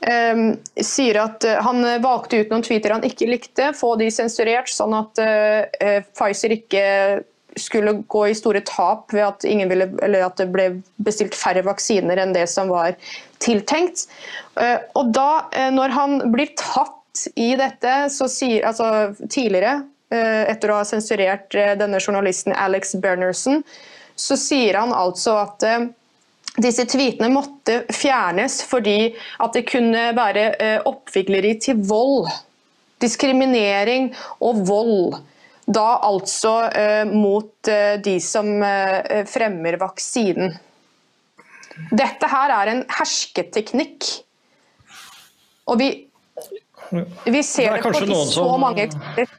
eh, sier at eh, han valgte ut noen tweeter han ikke likte, få de sensurert, sånn at eh, eh, Pfizer ikke skulle gå i store tap ved at, ville, at, det ble bestilt færre vaksiner enn det som var tiltenkt. Og da, når han blir tatt i dette, så sier altså tidligere, etter å ha sensurert denne journalisten Alex Bernerson, så sier han altså at disse tweetene måtte fjernes fordi at det kunne være eh, oppvigleri til vold. Diskriminering og vold. Da altså eh, mot eh, de som fremmer vaksinen. Dette her er en hersketeknikk. Og vi, vi ser det, det på så som... mange eksempler.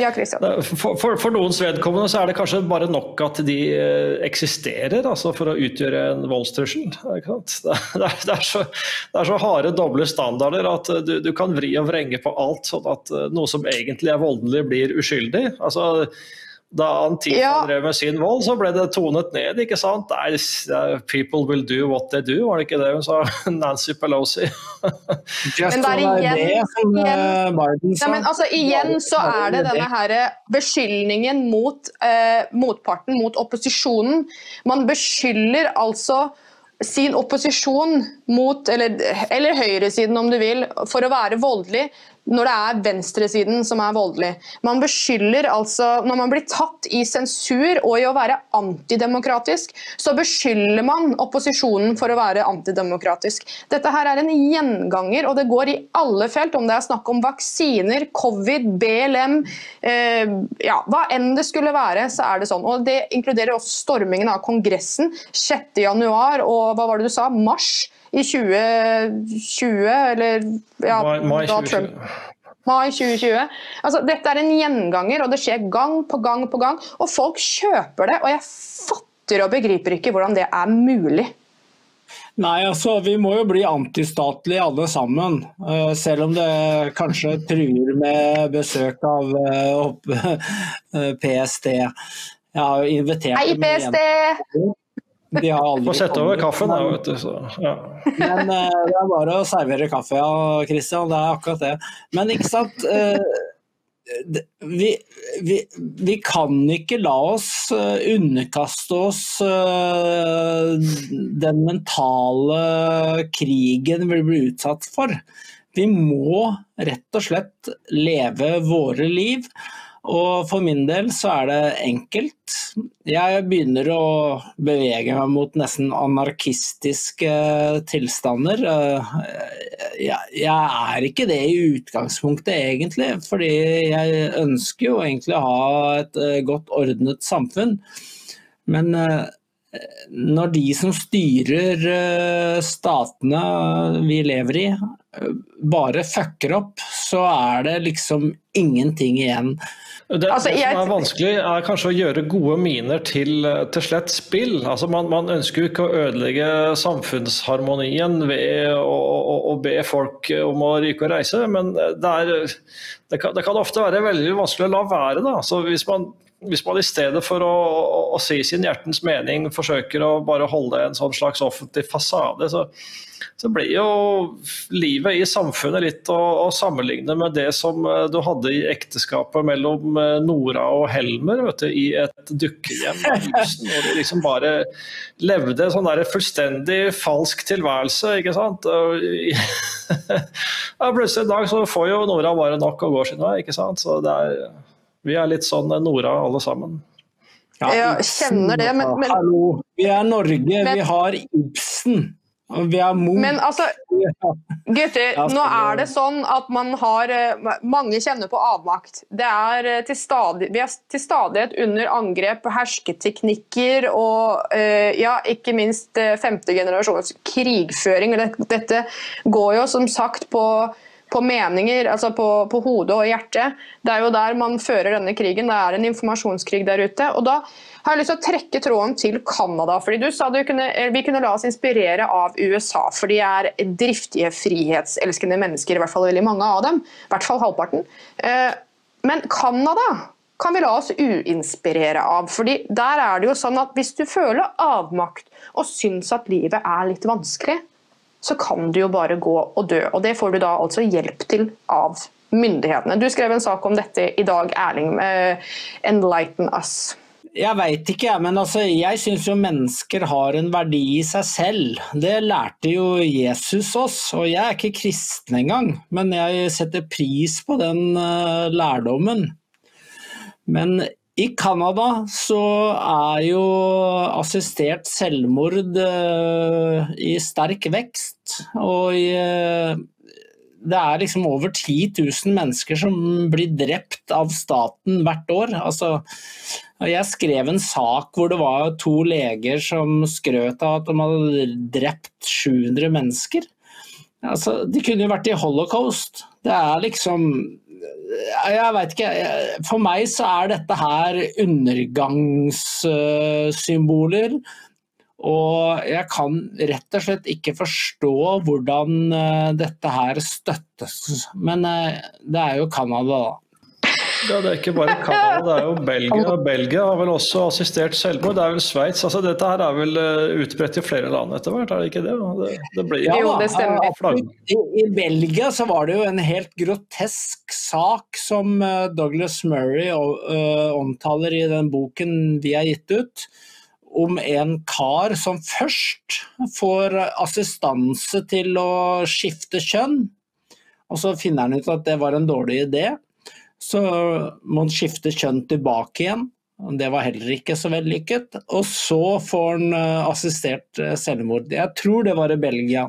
Ja, for, for, for, noens vedkommende så er det kanskje bare nok at de eh, eksisterer altså for å utgjøre en voldstrussel. Det, det, det, er så, det, er så, harde doble standarder at du, du, kan vri og vrenge på alt, sånn at eh, noe som egentlig er voldelig, blir uskyldig. Altså, da Antifa ja. drev med sin vold, så ble det tonet ned. ikke sant? Nei, people will do what they do, var det ikke det hun sa? *laughs* Nancy Pelosi. *laughs* Just men det som, igjen, sa. ja, men altså, igjen så er det denne her beskyldningen mot eh, motparten, mot opposisjonen. Man beskylder altså sin opposisjon mot, eller, eller høyresiden om du vil, for å være voldelig når det er venstresiden som er voldelig. Man beskylder altså, Når man blir tatt i sensur og i å være antidemokratisk, så beskylder man opposisjonen for å være antidemokratisk. Dette her er en gjenganger, og det går i alle felt. Om det er snakk om vaksiner, covid, BLM, eh, ja, hva enn det skulle være, så er det sånn. Og Det inkluderer også stormingen av Kongressen 6.1 og hva var det du sa, mars i 2020, eller ja, Mai, mai da 2020. Trump Mai 2020. Altså, dette er en gjenganger, og det skjer gang på gang på gang. Og folk kjøper det, og jeg fatter og begriper ikke hvordan det er mulig. Nei, altså vi må jo bli antistatlige alle sammen. eh, Selv om det kanskje truer med besøk av uh, eh, PST. *laughs* Jeg har jo invitert Hei, dem igjen. De Få sette over kaffen, da, vet du. Så, ja. Men uh, det er bare å servere kaffe, ja, Christian. Det er akkurat det. Men ikke sant. Uh, det- vi, vi, vi kan ikke la oss eh, underkaste oss den mentale krigen vi blir utsatt for. Vi må rett og slett leve våre liv. Og for min del så er det enkelt. Jeg begynner å bevege meg mot nesten anarkistiske tilstander. Eh, Jeg, er ikke det i utgangspunktet egentlig, fordi jeg ønsker jo egentlig å ha et eh, godt ordnet samfunn. Men eh, når de som styrer statene vi lever i, bare fucker opp, så er det liksom ingenting igjen. Det, Altså, det som er vanskelig, er kanskje å gjøre gode miner til, til slett spill. Altså, man, man ønsker jo ikke å ødelegge samfunnsharmonien ved å, å, å be folk om å ryke og reise, men det, er, det, kan, det kan ofte være veldig vanskelig å la være. Da. Så hvis man, hvis man i stedet for å, å, å si sin hjertens mening forsøker å bare holde en sånn slags offentlig fasade, så, så blir jo livet i samfunnet litt å, å sammenligne med det som eh, du hadde i ekteskapet mellom eh, Nora og Helmer du, i et dukkehjem hvor de liksom bare levde en sånn der fullstendig falsk tilværelse. ikke sant? *laughs* Ja, plutselig en dag så får jo Nora bare nok og går sin vei. ikke sant? Så det er, vi er litt sånn Nora alle sammen. Ja, Jeg kjenner det, men- men- Hallo, vi er Norge, Men- vi har Ibsen. Og vi er Munch. Men altså, gutter, nå er det sånn at man har eh, Mange kjenner på avmakt. Det er eh, til stadig, vi er til stadighet under angrep på hersketeknikker og eh, ja, ikke minst eh, femte generasjons krigføring. Dette går jo som sagt på på meninger, altså på, på hodet og hjertet. Det er jo der man fører denne krigen. Det er en informasjonskrig der ute. Og da har jeg lyst til å trekke tråden til Canada. fordi du sa du kunne, eh, Vi kunne la oss inspirere av USA, for de er driftige, frihetselskende mennesker. I hvert fall veldig mange av dem. I hvert fall halvparten. Eh, Men Canada kan vi la oss uinspirere av. fordi der er det jo sånn at Hvis du føler avmakt og syns at livet er litt vanskelig, så kan du jo bare gå og dø. Og det får du da altså hjelp til av myndighetene. Du skrev en sak om dette i dag, Erling. med Enlighten us. Jeg veit ikke, men altså, jeg syns jo mennesker har en verdi i seg selv. Det lærte jo Jesus oss, og jeg er ikke kristen engang, men jeg setter pris på den eh, lærdommen. Men i Canada så er jo assistert selvmord eh, i sterk vekst. Og eh, det er liksom over 10 000 mennesker som blir drept av staten hvert år. Altså, jeg skrev en sak hvor det var to leger som skrøt av at de hadde drept 700 mennesker. Altså, de kunne jo vært i holocaust. Det er liksom jeg veit ikke. For meg så er dette her undergangssymboler. Og jeg kan rett og slett ikke forstå hvordan eh, dette her støttes. Men eh, det er jo Canada, da. Ja, det er ikke bare Canada, det er jo Belgia. Belgia har vel også assistert selvmord. Det er vel Sveits. Altså, dette her er vel eh, utbredt i flere land etter hvert, er det ikke det? Det, det blir Ja, Jo, det stemmer. eh. I, I Belgia så var det jo en helt grotesk sak som eh, Douglas Murray omtaler i den boken vi har gitt ut, om en kar som først får assistanse til å skifte kjønn, og så finner han ut at det var en dårlig idé. Så må han skifte kjønn tilbake igjen. Det var heller ikke så vellykket. Og så får han eh, assistert eh, selvmord. Jeg tror det var i Belgia.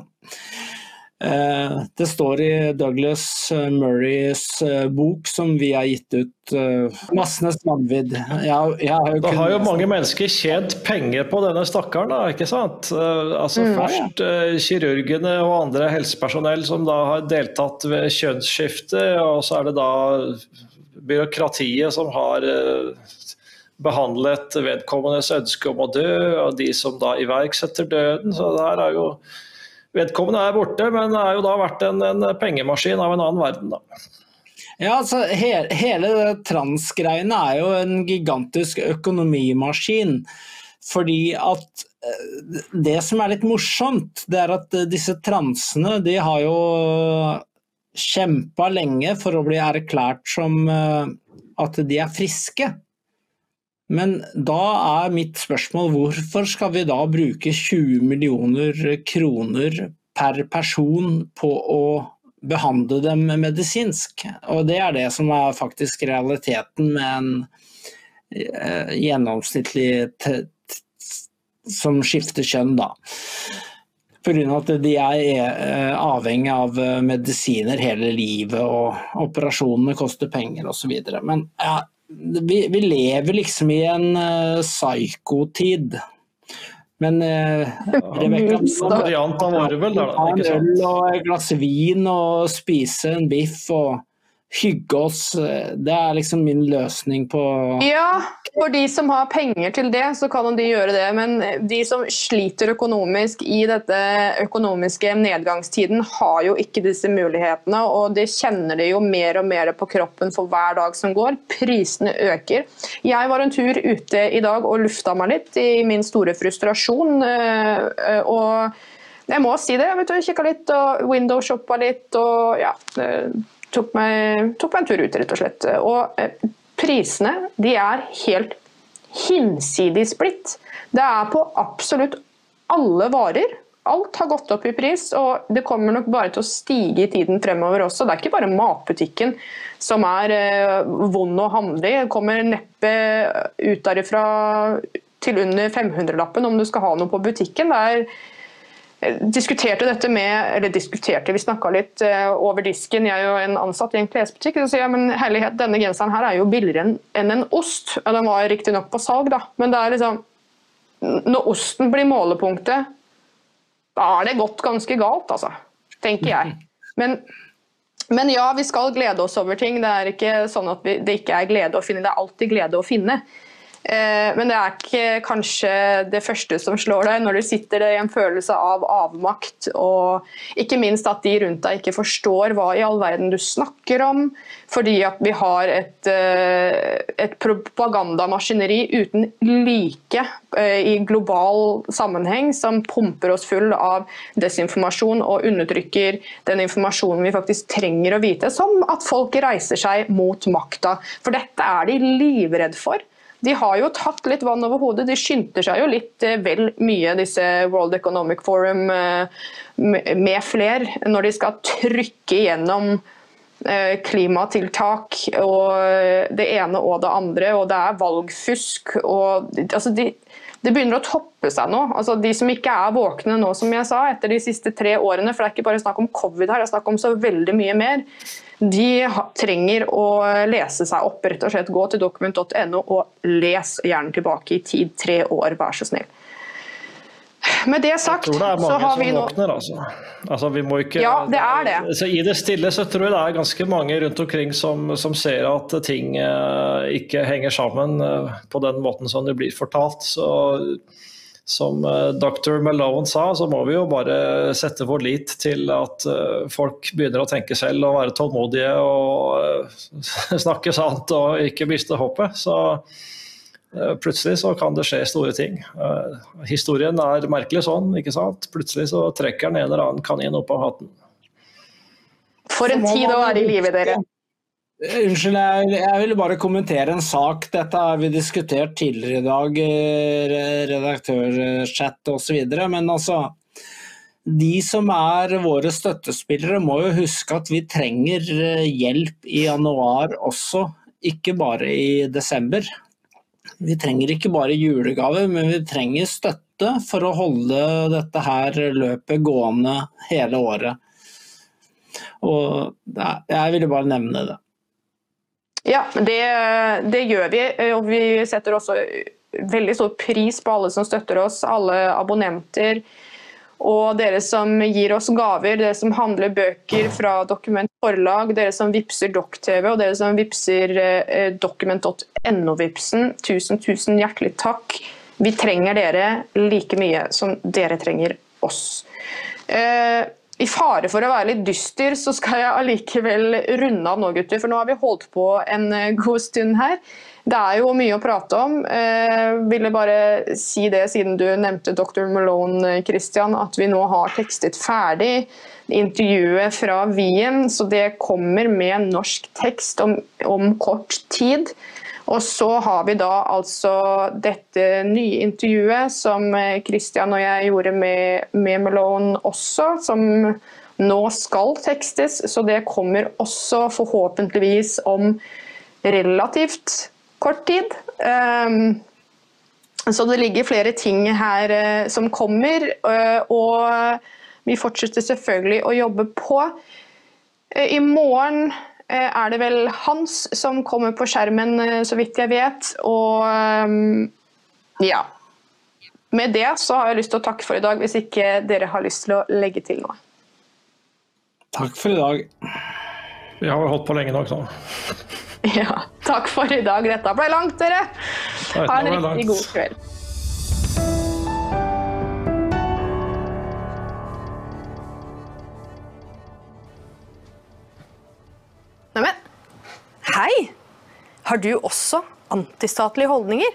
Eh, det står i Douglas Murrays bok som vi har gitt ut, 'Massenes vanvidd'. Jeg, jeg har da har jo mange mennesker tjent penger på denne stakkaren, da, ikke sant? Altså mm, Først ja. kirurgene og andre helsepersonell som da har deltatt ved kjønnsskifte, og så er det da byråkratiet som har behandlet vedkommendes ønske om å dø, og de som da iverksetter døden. Så det her er jo Vedkommende er borte, men det er jo da vært en, en pengemaskin av en annen verden, da. Ja, altså he Hele transgreiene er jo en gigantisk økonomimaskin. Fordi at eh, det som er litt morsomt, det er at disse transene de har jo kjempa lenge for å bli erklært som eh, at de er friske. Men da er mitt spørsmål hvorfor skal vi da bruke 20 millioner kroner per person på å behandle dem medisinsk? Og det er det som er faktisk realiteten med en eh, gjennomsnittlig som skifter kjønn, da. Pga. at de er eh, avhengig av eh, medisiner hele livet, og operasjonene koster penger osv. Men ja, vi, vi, lever liksom i en uh, psykotid. Men uh, Rebekka Variant av Orwell, da. Ikke sant? En øl og et glass vin og spise en biff og hygge oss. Det er liksom min løsning på Ja, for de som har penger til det, så kan de gjøre det. Men de som sliter økonomisk i dette økonomiske nedgangstiden, har jo ikke disse mulighetene. Og det kjenner de jo mer og mer på kroppen for hver dag som går. Prisene øker. Jeg var en tur ute i dag og lufta meg litt i min store frustrasjon. Eh, og jeg må si det. Jeg kikka litt og windowshoppa litt og ja tok meg, tok meg en tur ut, rett og slett. Og eh, prisene de er helt hinsides blitt. Det er på absolutt alle varer. Alt har gått opp i pris, og det kommer nok bare til å stige i tiden fremover også. Det er ikke bare matbutikken som er eh, vond å handle i. Kommer neppe ut derifra til under 500-lappen om du skal ha noe på butikken. Det er diskuterte dette med eller diskuterte, Vi snakka litt uh, over disken, jeg er jo en ansatt i en klesbutikk. Så sier jeg men herlighet, denne genseren her er jo billigere enn en, en ost. Ja, Den var riktignok på salg, da, men det er liksom Når osten blir målepunktet, da er det gått ganske galt, altså. Tenker jeg. Men, men ja, vi skal glede oss over ting. Det er ikke sånn at vi, det ikke er glede å finne, det er alltid glede å finne. Eh, men det er ikke kanskje det første som slår deg når du sitter i en følelse av avmakt, og ikke minst at de rundt deg ikke forstår hva i all verden du snakker om, fordi at vi har et, eh, et propagandamaskineri uten like eh, i global sammenheng som pumper oss full av desinformasjon og undertrykker den informasjonen vi faktisk trenger å vite, som at folk reiser seg mot makta. For dette er de livredd for. De har jo tatt litt vann over hodet. De skynder seg jo litt eh, vel mye, disse World Economic Forum eh, med fler, når de skal trykke igjennom eh, klimatiltak og det ene og det andre, og det er valgfusk. Og, altså de, det begynner å toppe seg nå. Altså de som ikke er våkne nå, som jeg sa, etter de siste tre årene, for det er ikke bare snakk om covid her, det er snakk om så veldig mye mer de trenger å lese seg opp. rett og slett Gå til dokument.no og les gjerne tilbake i tid. Tre år, vær så snill. Med det sagt, så har vi nå våkner, altså. altså. vi må ikke, ja, det er det. Så I det stille så tror jeg det er ganske mange rundt omkring som, som ser at ting eh, ikke henger sammen eh, på den måten som det blir fortalt. Så som eh, dr. Malone sa, så må vi jo bare sette vår lit til at eh, folk begynner å tenke selv og være tålmodige og eh, *laughs* snakke sant og ikke miste håpet. Så plutselig så kan det skje store ting. Historien er merkelig sånn, ikke sant. Plutselig så trekker en eller annen kanin opp av hatten. For en tid å være i live, dere. Unnskyld, jeg, jeg ville bare kommentere en sak. Dette har vi diskutert tidligere i dag, eh, redaktørchat osv. Men altså, de som er våre støttespillere må jo huske at vi trenger eh, hjelp i januar også, ikke bare i desember. Vi trenger ikke bare julegaver, men vi trenger støtte for å holde dette her løpet gående hele året. Og jeg ville bare nevne det. Ja, det, det gjør vi. Og vi setter også veldig stor pris på alle som støtter oss, alle abonnenter. Og dere som gir oss gaver, dere som handler bøker fra Dokument forlag, dere som vipser Dokk-TV og dere som vipser eh, dokument.no-vipsen. Tusen, tusen hjertelig takk. Vi trenger dere like mye som dere trenger oss. Eh, I fare for å være litt dyster, så skal jeg allikevel runde av nå, gutter. For nå har vi holdt på en eh, god stund her. Det er jo mye å prate om. Eh, ville bare si det siden du nevnte Dr. Malone, Christian, at vi nå har tekstet ferdig intervjuet fra Wien. Så det kommer med norsk tekst om, om kort tid. Og så har vi da altså dette nye intervjuet som eh, Christian og jeg gjorde med, med Malone også, som nå skal tekstes. Så det kommer også forhåpentligvis om relativt kort tid. Um, så det ligger flere ting her uh, som kommer, uh, og vi fortsetter selvfølgelig å jobbe på. Uh, I morgen er det vel Hans som kommer på skjermen, så vidt jeg vet. Og um, ja. Med det så har jeg lyst til å takke for i dag, hvis ikke dere har lyst til å legge til noe. Takk for i dag. Vi har holdt på lenge nok nå. *laughs* Ja, takk for i dag. Dette ble langt, dere. Ha en riktig langt. god kveld. Neimen, hei! Har du også antistatlige holdninger?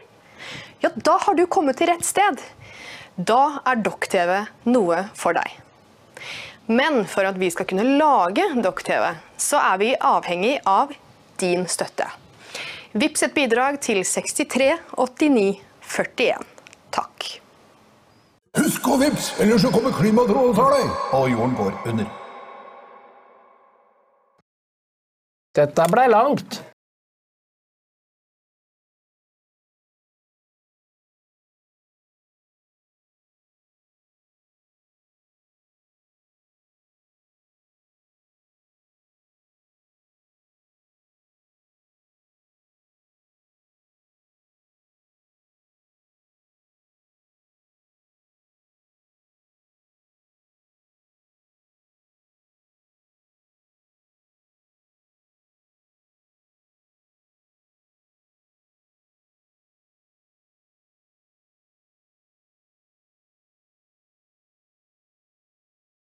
Ja, da har du kommet til rett sted. Da er Dokk-TV noe for deg. Men for at vi skal kunne lage Dokk-TV, så er vi avhengig av din støtte. Vips et bidrag til 63 89 41. Takk. Husk å vips, ellers så kommer klimatrådet og tar deg! Og jorden går under. Dette blei langt.